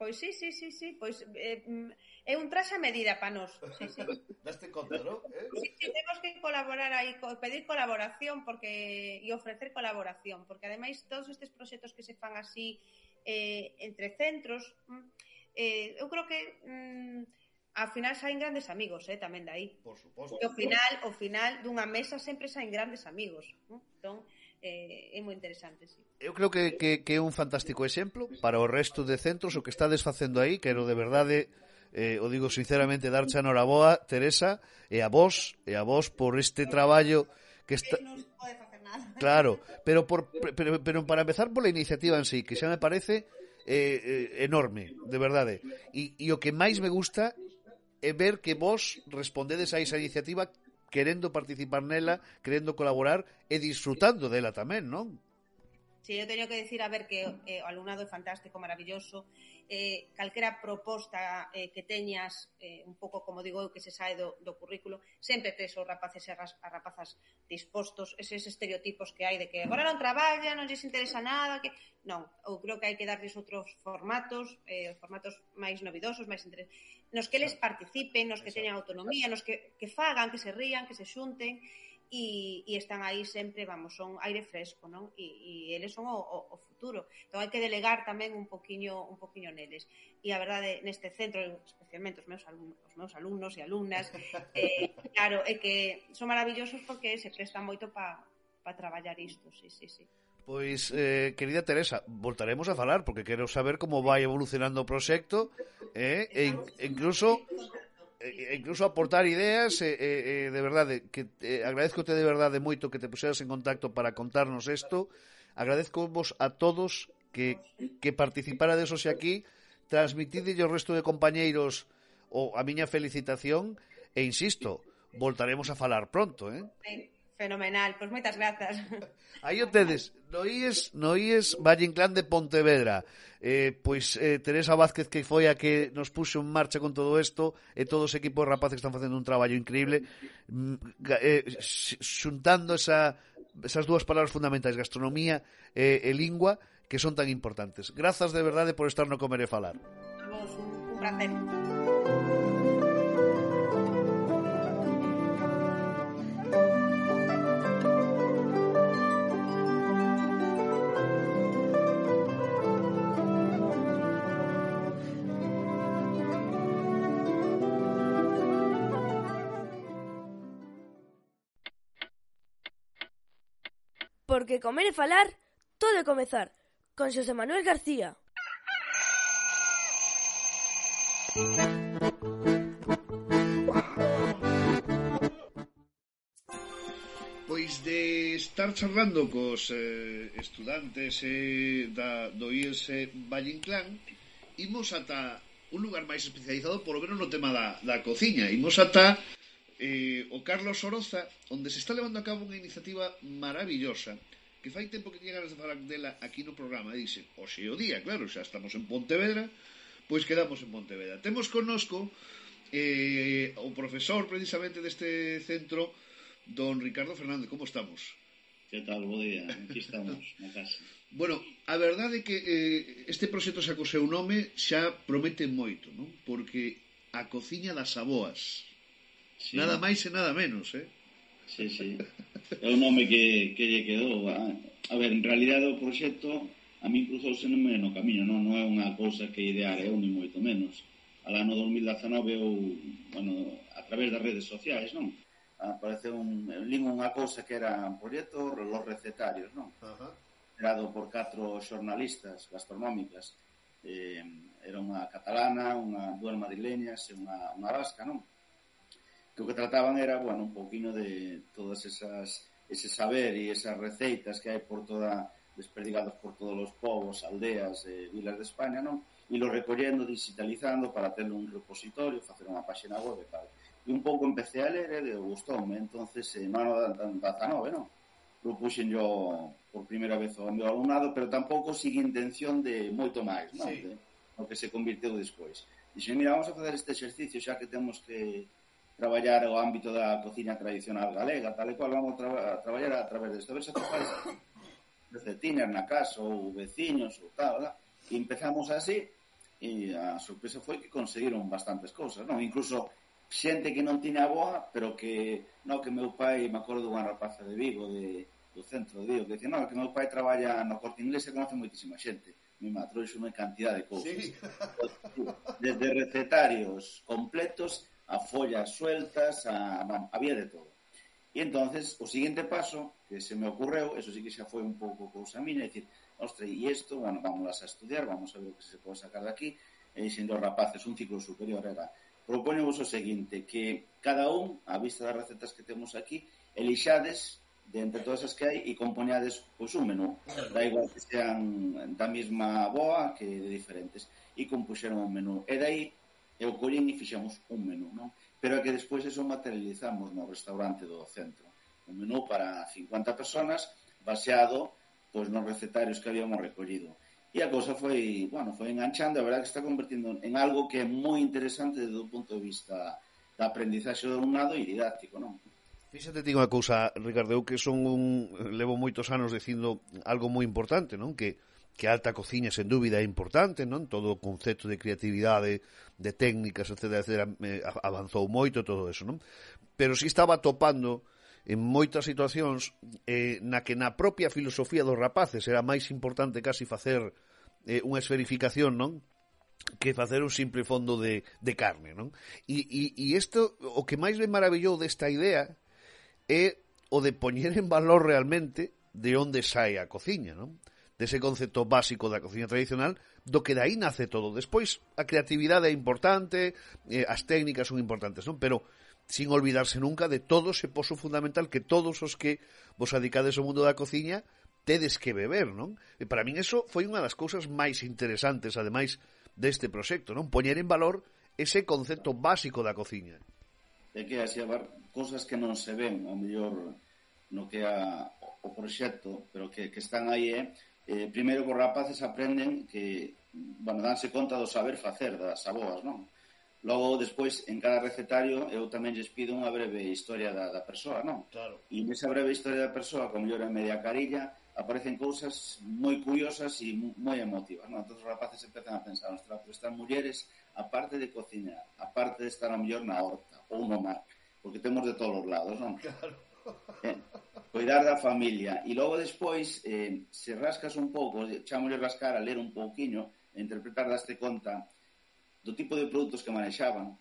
Pois sí, sí, sí, sí. Pois eh, mm, é un traxe a medida para nós. Sí, sí. Daste conta, non? Eh? Sí, sí, temos que colaborar aí, pedir colaboración porque e ofrecer colaboración, porque ademais todos estes proxectos que se fan así eh, entre centros, mm, eh, eu creo que mm, ao final saen grandes amigos, eh, tamén dai. Por suposto. E ao final, ao final dunha mesa sempre saen grandes amigos. Eh? Entón, eh, é moi interesante, sí. Eu creo que, que, que é un fantástico exemplo para o resto de centros o que estades facendo aí, que de verdade eh, o digo sinceramente, darche a noraboa, Teresa, e a vos, e a vos por este traballo que está... Claro, pero, por, pero, pero para empezar pola iniciativa en sí, que xa me parece eh, eh, enorme, de verdade. E, eh. e o que máis me gusta é ver que vos respondedes a esa iniciativa querendo participar nela, querendo colaborar e disfrutando dela tamén, non? Se eu teño que decir, a ver, que eh, o alumnado é fantástico, maravilloso, eh, calquera proposta eh, que teñas, eh, un pouco como digo eu, que se sae do, do currículo, sempre tes os rapaces e as rapazas dispostos, eses estereotipos que hai de que agora non traballa, non lles interesa nada, que non, eu creo que hai que darles outros formatos, eh, os formatos máis novidosos, máis interes... nos que eles participen, nos que teñan autonomía, nos que, que fagan, que se rían, que se xunten, e, e están aí sempre, vamos, son aire fresco, non? E, e eles son o, o, o futuro. Entón hai que delegar tamén un poquiño un poquiño neles. E a verdade, neste centro, especialmente os meus alumnos, os meus alumnos e alumnas, eh, claro, é que son maravillosos porque se prestan moito para pa traballar isto, sí, sí, sí. Pois, eh, querida Teresa, voltaremos a falar porque quero saber como vai evolucionando o proxecto eh, e, e incluso e incluso aportar ideas e, e, e de verdade que eh, agradezcote de verdade moito que te puxeras en contacto para contarnos isto agradezco vos a todos que, que participárades hoxe aquí. Transmitide ao resto de compañeiros o a miña felicitación. E insisto, voltaremos a falar pronto, eh? Fenomenal, pois moitas grazas. Aí o tedes, Noíes, Noíes, Valle Inclán de Pontevedra. Eh, pois eh, Teresa Vázquez que foi a que nos puxo en marcha con todo isto e eh, todos os equipos rapaces que están facendo un traballo increíble mm, eh, xuntando esa, esas dúas palabras fundamentais gastronomía eh, e, e lingua que son tan importantes. Grazas de verdade por estar no comer e falar. Vos, un placer. Porque comer e falar, todo é comezar. Con Xosé Manuel García. Pois de estar charlando cos eh, estudantes eh, da, do IES Valle Inclán, imos ata un lugar máis especializado, polo menos no tema da, da cociña. Imos ata eh, o Carlos Oroza, onde se está levando a cabo unha iniciativa maravillosa que fai tempo que tiña ganas de falar dela aquí no programa, dixen, o xe o día, claro, xa estamos en Pontevedra, pois quedamos en Pontevedra. Temos connosco eh, o profesor precisamente deste centro, don Ricardo Fernández, como estamos? Que tal, bo día, aquí estamos, na casa. Bueno, a verdade é que eh, este proxecto xa co seu nome xa promete moito, non? Porque a cociña das aboas, sí. nada máis e nada menos, eh? Sí, sí. É o nome que, que lle quedou. A, ah, a ver, en realidade o proxecto a mí cruzouse no no camiño, non, non é unha cousa que idear eu, ni moito menos. Al ano 2019 eu, bueno, a través das redes sociais, non? Ah, Apareceu un, lín unha cousa que era un proxecto Los Recetarios, non? Uh -huh. Por catro xornalistas gastronómicas. Eh, era unha catalana, unha duas madrileñas e unha, unha vasca, non? que o que trataban era, bueno, un poquinho de todas esas ese saber e esas receitas que hai por toda desperdigados por todos os povos, aldeas e eh, vilas de España, non? E lo recollendo, digitalizando para ter un repositorio, facer unha páxina web e tal. E un pouco empecé a ler e eh, gustoume, entonces, eh, mano da, da, da nove, non? propuxen yo por primeira vez ao meu alumnado, pero tampouco sin intención de moito máis, non? Sí. De, o que se convirteu despois. Dixen, mira, vamos a facer este exercicio, xa que temos que traballar o ámbito da cociña tradicional galega, tal e cual vamos tra traballar a través de saber atopar de tiñas na casa ou veciños ou tal, ¿verdad? E empezamos así e a sorpresa foi que conseguiron bastantes cousas, non? Incluso xente que non tiña boa, pero que, non, que meu pai, me acordo unha rapaza de Vigo, de, do centro de Vigo, que dicía, non, que meu pai traballa no corte inglés e conoce moitísima xente. Mi ma unha cantidad de cousas. Sí. Desde recetarios completos a follas sueltas, a, bueno, había de todo. E entonces o siguiente paso que se me ocurreu, eso sí que xa foi un pouco cousa miña, é dicir, ostre, e isto, bueno, vamos a estudiar, vamos a ver o que se pode sacar de aquí, eh, e sendo rapaces un ciclo superior era, proponemos o seguinte, que cada un, a vista das recetas que temos aquí, elixades de entre todas as que hai e compoñades pois un menú, da igual que sean da mesma boa que de diferentes, e compuxeron un menú. E dai e o Colín e fixemos un menú, non? Pero é que despois eso materializamos no restaurante do centro. Un menú para 50 personas baseado pois nos recetarios que habíamos recollido. E a cousa foi, bueno, foi enganchando, a verdade que está convertindo en algo que é moi interesante desde o punto de vista da aprendizaxe do alumnado e didáctico, non? Fíxate ti unha cousa, Ricardo, eu que son un levo moitos anos dicindo algo moi importante, non? Que que a alta cociña sen dúbida é importante, non? Todo o concepto de creatividade, de técnicas, etc, etc avanzou moito todo eso, non? Pero si estaba topando en moitas situacións eh, na que na propia filosofía dos rapaces era máis importante casi facer eh, unha esferificación, non? que facer un simple fondo de, de carne, non? E, e, e isto, o que máis me maravillou desta idea é o de poñer en valor realmente de onde sai a cociña, non? dese concepto básico da cociña tradicional, do que dai nace todo. Despois, a creatividade é importante, eh, as técnicas son importantes, non? Pero sin olvidarse nunca de todo ese pozo fundamental que todos os que vos adicades ao mundo da cociña tedes que beber, non? E para min eso foi unha das cousas máis interesantes, ademais, deste proxecto, non? Poñer en valor ese concepto básico da cociña. É que así haber cousas que non se ven, ao mellor no que a, o proxecto, pero que, que están aí, eh? eh, primeiro que os rapaces aprenden que, bueno, danse conta do saber facer das aboas, non? Logo, despois, en cada recetario, eu tamén lles pido unha breve historia da, da persoa, non? Claro. E nesa breve historia da persoa, como yo en media carilla, aparecen cousas moi curiosas e moi emotivas, non? Entón, os rapaces empezan a pensar, ostras, pero estas mulleres, aparte de cocinar, aparte de estar a mellor na horta ou no mar, porque temos de todos os lados, non? Claro. Eh, Cuidar da familia. E logo despois, eh, se rascas un pouco, chamolle rascar a ler un pouquiño, a interpretar daste conta do tipo de produtos que manexaban,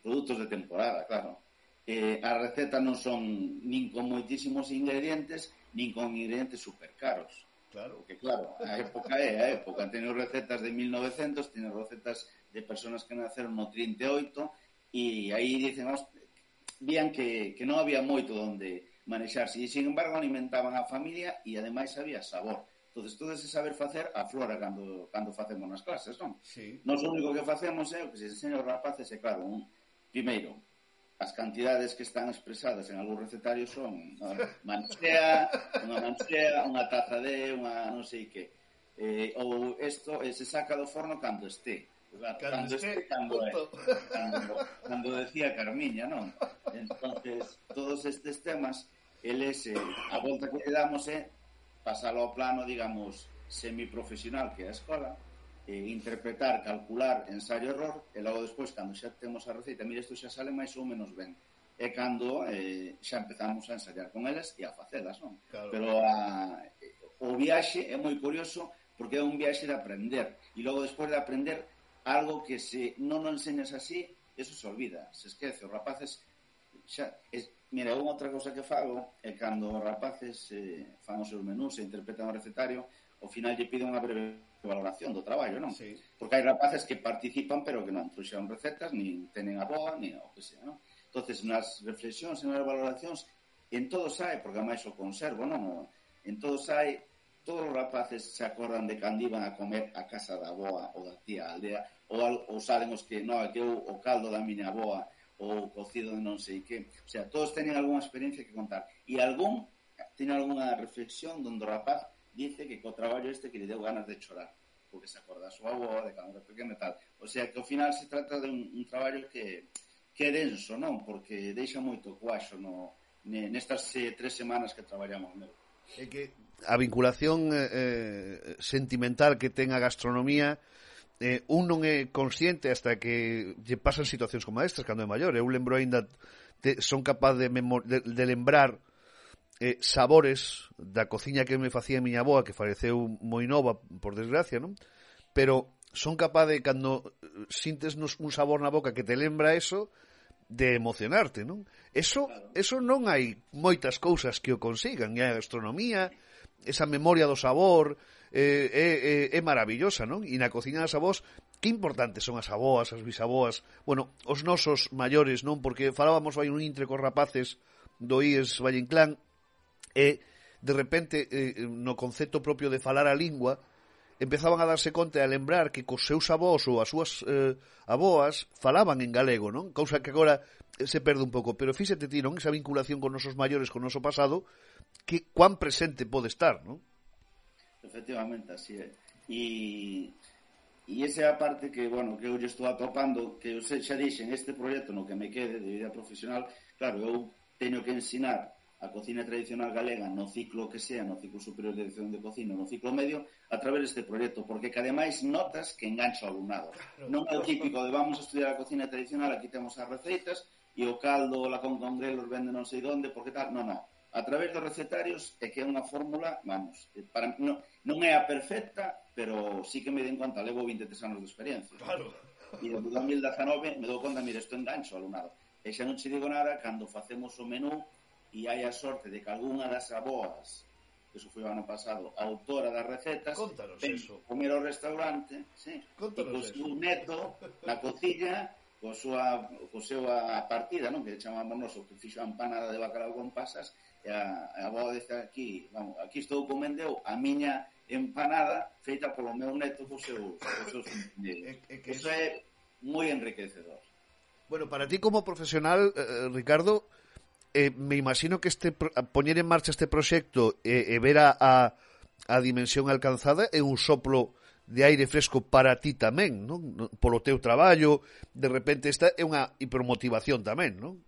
produtos de temporada, claro. Eh, a receta non son nin con moitísimos ingredientes, nin con ingredientes super caros. Claro. Porque claro, a época é a época. Teño recetas de 1900, teño recetas de personas que naceron no 38, e aí dicen, vían que, que non había moito onde manexarse. E, sin embargo, alimentaban a familia e, ademais, había sabor. Entonces, todo ese saber facer aflora cando, cando facemos nas clases, non? Sí. Nos o único que facemos é o que se enseña aos rapaces é, claro, un, primeiro, as cantidades que están expresadas en algún recetario son unha manchea, unha manchea, unha taza de, unha non sei que. Eh, ou isto eh, se saca do forno cando este. Cando, cando este, cando, é, cando, cando decía Carmiña, non? Entonces, todos estes temas eles eh, a volta que lle damos é pasalo ao plano, digamos, semiprofesional que é a escola, e interpretar, calcular, ensayo error, e logo despois, cando xa temos a receita, mira, isto xa sale máis ou menos ben. É cando eh, xa empezamos a ensaiar con elas e a facelas, non? Claro. Pero a, o viaxe é moi curioso porque é un viaxe de aprender. E logo despois de aprender algo que se non o enseñas así, eso se olvida, se esquece. Os rapaces xa, es, mira, unha outra cousa que fago é cando os rapaces eh, fan os seus menús e interpretan o recetario, ao final lle pido unha breve valoración do traballo, non? Sí. Porque hai rapaces que participan pero que non trouxeron recetas, nin tenen a boa, nin o que sea, non? entonces nas reflexións e nas valoracións en todo sae, porque máis o conservo, non? En todo sae, todos os rapaces se acordan de cando iban a comer a casa da boa ou da tía aldea ou, ou saben os que, non, que eu o caldo da miña boa ou cocido de non sei que. O sea, todos teñen algunha experiencia que contar. E algún tiene algunha reflexión donde o rapaz dice que co traballo este que lle deu ganas de chorar porque se acorda a súa avó de cando era pequeno e tal. O sea, que ao final se trata de un, un traballo que, que é denso, non? Porque deixa moito cuaxo no, nestas eh, tres semanas que traballamos nel. É que a vinculación eh, eh, sentimental que ten a gastronomía eh, un non é consciente hasta que lle pasan situacións como estas cando é maior. Eu lembro aínda te, son capaz de, de, de lembrar eh, sabores da cociña que me facía a miña aboa, que faleceu moi nova, por desgracia, non? Pero son capaz de, cando eh, sintes nos un sabor na boca que te lembra eso, de emocionarte, non? Eso, eso non hai moitas cousas que o consigan, e a gastronomía, esa memoria do sabor, eh, é, é, é maravillosa, non? E na cociña das avós, que importantes son as avoas, as bisaboas, bueno, os nosos maiores, non? Porque falábamos vai un intre cos rapaces do IES Valle Inclán, e de repente eh, no concepto propio de falar a lingua, empezaban a darse conta e a lembrar que cos seus avós ou as súas eh, aboas falaban en galego, non? Cousa que agora eh, se perde un pouco, pero fíxate ti, non? Esa vinculación con nosos maiores, con noso pasado, que cuán presente pode estar, non? Efectivamente, así é. E, e esa é a parte que, bueno, que eu lle estou atopando, que eu xa dixen, este proxecto no que me quede de vida profesional, claro, eu teño que ensinar a cocina tradicional galega no ciclo que sea, no ciclo superior de edición de cocina, no ciclo medio, a través deste proxecto, porque que ademais notas que engancho ao alumnado. Non é o típico de vamos a estudiar a cocina tradicional, aquí temos as receitas, e o caldo, la con congrelo, vende non sei donde, porque tal, non, non a través dos recetarios é que é unha fórmula, vamos, eh, para, non, non é a perfecta, pero sí que me den conta, levo 23 anos de experiencia. Claro. E do 2019 me dou conta, mire, isto engancho alumnado. E xa non che digo nada cando facemos o menú e hai a sorte de que algunha das aboas eso foi o ano pasado, autora das recetas Contanos ven, eso comer ao restaurante sí, Contanos e co seu neto na cocilla, co, súa, co seu a partida non? que chamamos noso que fixo a empanada de bacalao con pasas a, a avó está aquí, vamos, aquí estou comendeu a miña empanada feita polo meu neto co seu, co seu é, é que Eso é moi enriquecedor. Bueno, para ti como profesional, eh, eh Ricardo, eh, me imagino que este poñer en marcha este proxecto e eh, eh, ver a, a, a dimensión alcanzada é un soplo de aire fresco para ti tamén, non? Polo teu traballo, de repente esta é unha hipermotivación tamén, non?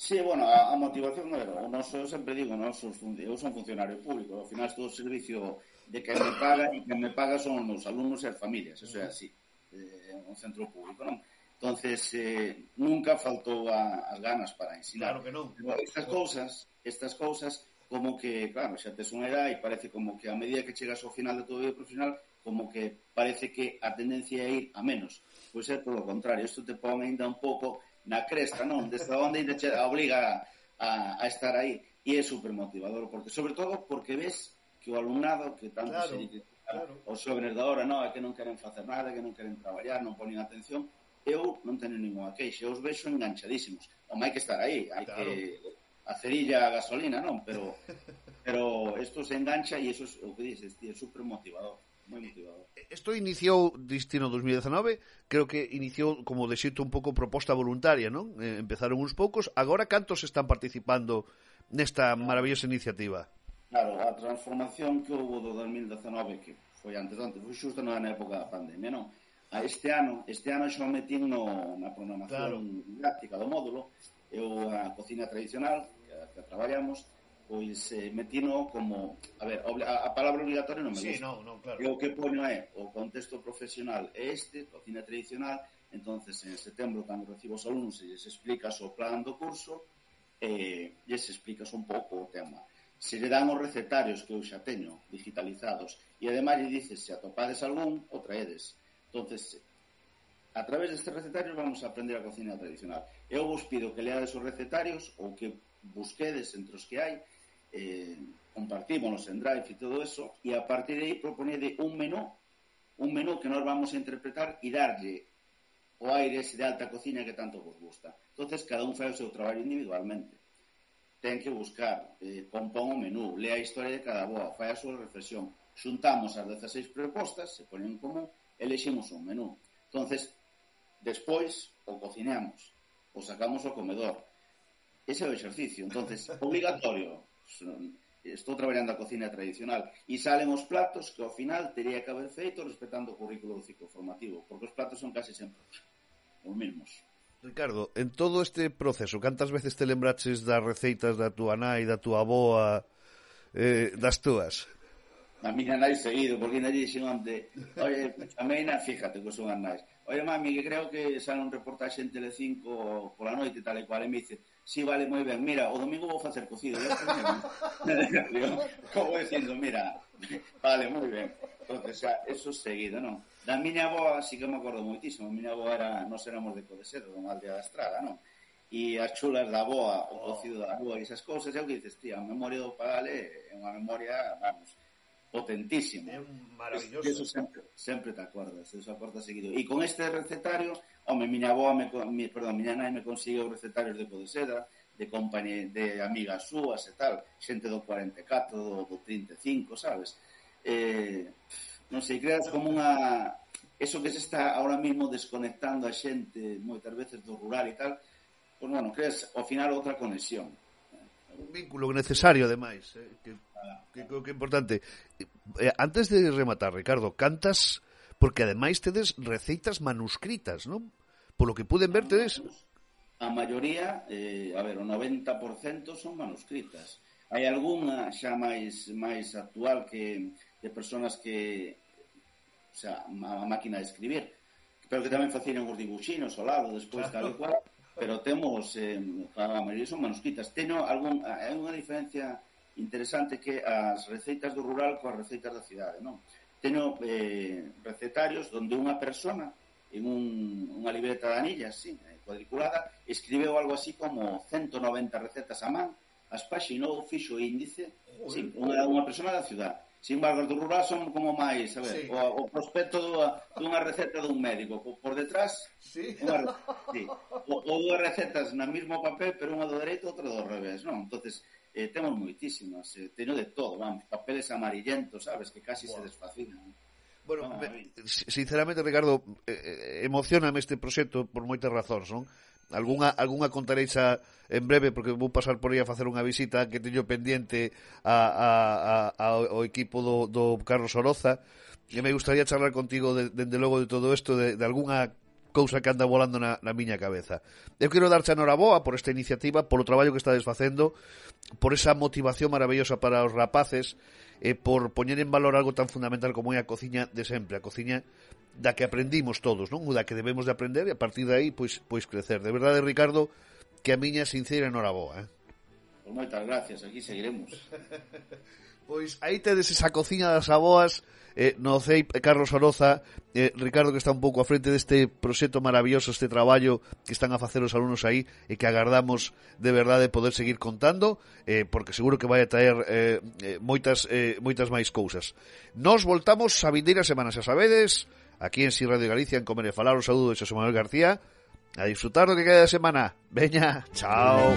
Sí, bueno, a, a motivación, o non eu sempre digo, non eu son funcionario público, ao final estou ao servicio de que me paga e que me paga son os alumnos e as familias, eso é así, eh, un centro público, non? entonces eh, nunca faltou a, as ganas para ensinar. Claro que non. Pero estas cousas, estas cousas, como que, claro, xa tes unha edad e parece como que a medida que chegas ao final de todo vida profesional, como que parece que a tendencia é ir a menos. Pois é todo o contrario, isto te pon ainda un pouco na cresta, non? Desta onda ainda che obliga a, a estar aí. E é super motivador, porque sobre todo porque ves que o alumnado que tanto claro, se dice, claro. os xóvenes da hora, non, é que non queren facer nada, que non queren traballar, non ponen atención, eu non teño ninguna queixa, eu os vexo enganchadísimos. O hai que estar aí, hai claro. que a cerilla a gasolina, non, pero pero isto se engancha e iso é o que dices, tío, é super motivador moi. Isto eh, eh, iniciou destino 2019, creo que iniciou como de xeito un pouco proposta voluntaria, non? Eh, empezaron uns poucos, agora cantos están participando nesta maravillosa iniciativa? Claro, a transformación que houve do 2019 que foi antes de antes, foi xusto na época da pandemia, non? A este ano, este ano xa metín no, na programación claro. didáctica do módulo, eu a cocina tradicional que, que traballamos, pois eh, metino como, a ver, a, a palabra obligatoria non me gusta. Sí, non, non, claro. E o que poño é o contexto profesional é este, cocina tradicional, entonces en setembro cando recibo os alumnos e lles explicas o plan do curso, eh, lles explicas un pouco o tema. Se lle dan os recetarios que eu xa teño digitalizados e ademais lle dices se atopades algún, o traedes. Entonces, a través destes recetarios vamos a aprender a cocina tradicional. Eu vos pido que leades os recetarios ou que busquedes entre os que hai eh, compartimos los drive y todo eso, y a partir de ahí proponede un menú, un menú que nos vamos a interpretar y darlle o aires de alta cocina que tanto vos gusta. Entonces, cada un fai o seu traballo individualmente. Ten que buscar, eh, compón o menú, lea a historia de cada boa, fai a súa reflexión. Xuntamos as 16 propostas, se ponen en común, elexemos un menú. Entonces, despois o cocinamos, o sacamos ao comedor. Ese é o exercicio, entonces, obligatorio estou traballando a cocina tradicional e salen os platos que ao final teria que haber feito respetando o currículo do ciclo formativo, porque os platos son case sempre os mesmos. Ricardo, en todo este proceso, cantas veces te lembraches das receitas da túa nai, da túa aboa, eh, das túas? A miña nai seguido, porque ainda lle dixen onte, oye, a meina, fíjate que son as nais. Oye, mami, que creo que sale un reportaxe en Telecinco pola noite, tal e cual, e me dice, sí, vale, moi ben, mira, o domingo vou facer cocido. Eu, como dicindo, mira, vale, moi ben. Entonces, xa, eso seguido, non? Da miña aboa, sí que me acordo moitísimo, a miña aboa era, nos éramos de Codesedo, unha aldea da Estrada, non? E as chulas da boa, o cocido da boa e esas cousas, é o que dices, tía, a memoria do Pagale é unha memoria, vamos, potentísimo. É un maravilloso. Eso sempre, sempre te acordas, eso acordas seguido. E con este recetario, home, miña avó, me, mi, perdón, miña nai me conseguiu recetarios de Codesedra, de compañía, de amigas súas e tal, xente do 44, do, do 35, sabes? Eh, non sei, creas como unha... Eso que se está ahora mismo desconectando a xente moitas veces do rural e tal, pois, pues, bueno, creas, ao final, outra conexión un vínculo necesario ademais, eh, que que que, que importante. Eh, eh, antes de rematar, Ricardo, cantas porque ademais tedes receitas manuscritas, non? Polo que puden ver tedes a maioría, eh, a ver, o 90% son manuscritas. Hai algunha xa máis máis actual que de personas que o sea, a máquina de escribir, pero que tamén facían os dibuxinos ao lado, despois claro. tal e cual, pero temos eh, a maioría son manuscritas. Teño algún hai unha diferencia interesante que as receitas do rural coas receitas da cidade, non? Teño eh, recetarios onde unha persona en un, unha libreta de anillas, sí, eh, cuadriculada, escribeu algo así como 190 recetas a man, as paxinou, fixo índice, sí, unha, unha persona da cidade Sin embargo, as do rural son como máis, a ver, sí. o, o prospecto dunha, dunha receta dun médico, por, por detrás, sí. Unha, sí. O, o dúas recetas na mesmo papel, pero unha do dereito, outra do revés, non? Entonces, eh, temos moitísimas, eh, teño de todo, vamos, papeles amarillentos, sabes, que casi wow. se desfacinan. Bueno, ah, me, sinceramente, Ricardo, eh, eh, emocioname este proxecto por moitas razóns, non? Alguna, alguna contareixa en breve porque vou pasar por aí a facer unha visita que teño pendiente a, a, a, ao equipo do, do Carlos Oroza e me gustaría charlar contigo de, logo de todo isto de, de alguna cousa que anda volando na, na miña cabeza. Eu quero darche a noraboa por esta iniciativa, polo traballo que estades facendo, por esa motivación maravillosa para os rapaces eh, por poñer en valor algo tan fundamental como é a cociña de sempre, a cociña da que aprendimos todos, non? O da que debemos de aprender e a partir de aí pois pois crecer. De verdade, Ricardo, que a miña sincera enhoraboa. Eh? Pues moitas gracias, aquí seguiremos. Pois aí tedes esa cociña das aboas eh, no CEIP eh, Carlos Oroza eh, Ricardo que está un pouco a frente deste proxecto maravilloso, este traballo que están a facer os alumnos aí e que agardamos de verdade poder seguir contando eh, porque seguro que vai a traer eh, eh moitas, eh, moitas máis cousas. Nos voltamos a vindeira semana xa sabedes, aquí en Si Radio Galicia en Comer e Falar, o saúdo de Xosé Manuel García a disfrutar do que queda de semana. Veña, chao.